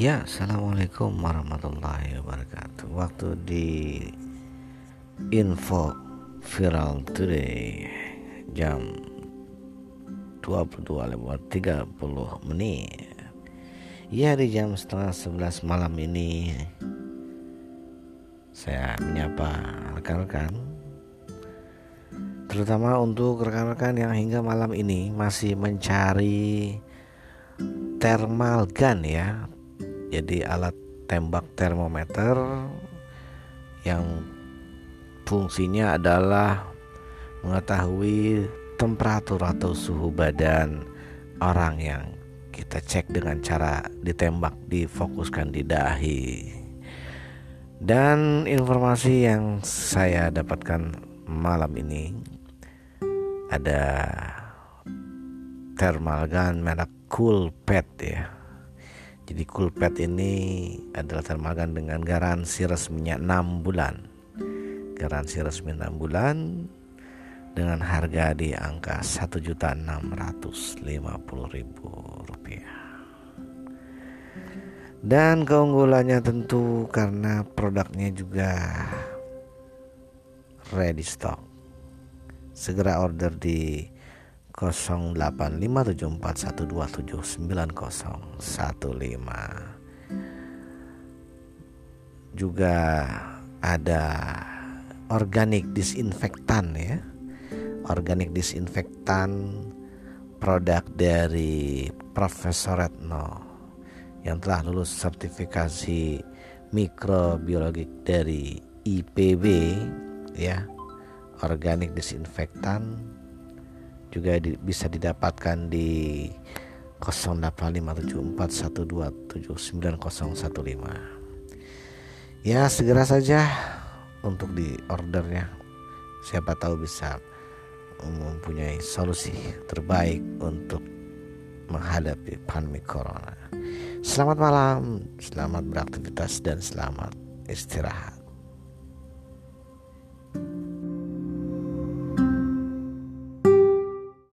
Ya, assalamualaikum warahmatullahi wabarakatuh. Waktu di info viral today jam 22 lewat 30 menit. Ya di jam setengah 11 malam ini saya menyapa rekan-rekan terutama untuk rekan-rekan yang hingga malam ini masih mencari thermal gun ya jadi alat tembak termometer yang fungsinya adalah mengetahui temperatur atau suhu badan orang yang kita cek dengan cara ditembak difokuskan di dahi. Dan informasi yang saya dapatkan malam ini ada thermal gun merek Cool Pet ya jadi Coolpad ini adalah termakan dengan garansi resminya 6 bulan. Garansi resmi 6 bulan dengan harga di angka 1.650.000 rupiah. Dan keunggulannya tentu karena produknya juga ready stock. Segera order di 085741290115 juga ada organik disinfektan ya. Organik disinfektan produk dari Profesor Retno yang telah lulus sertifikasi mikrobiologi dari IPB ya. Organik disinfektan juga di, bisa didapatkan di 085741279015 ya segera saja untuk di ordernya. Siapa tahu bisa mempunyai solusi terbaik untuk menghadapi pandemi corona. Selamat malam selamat beraktivitas dan selamat istirahat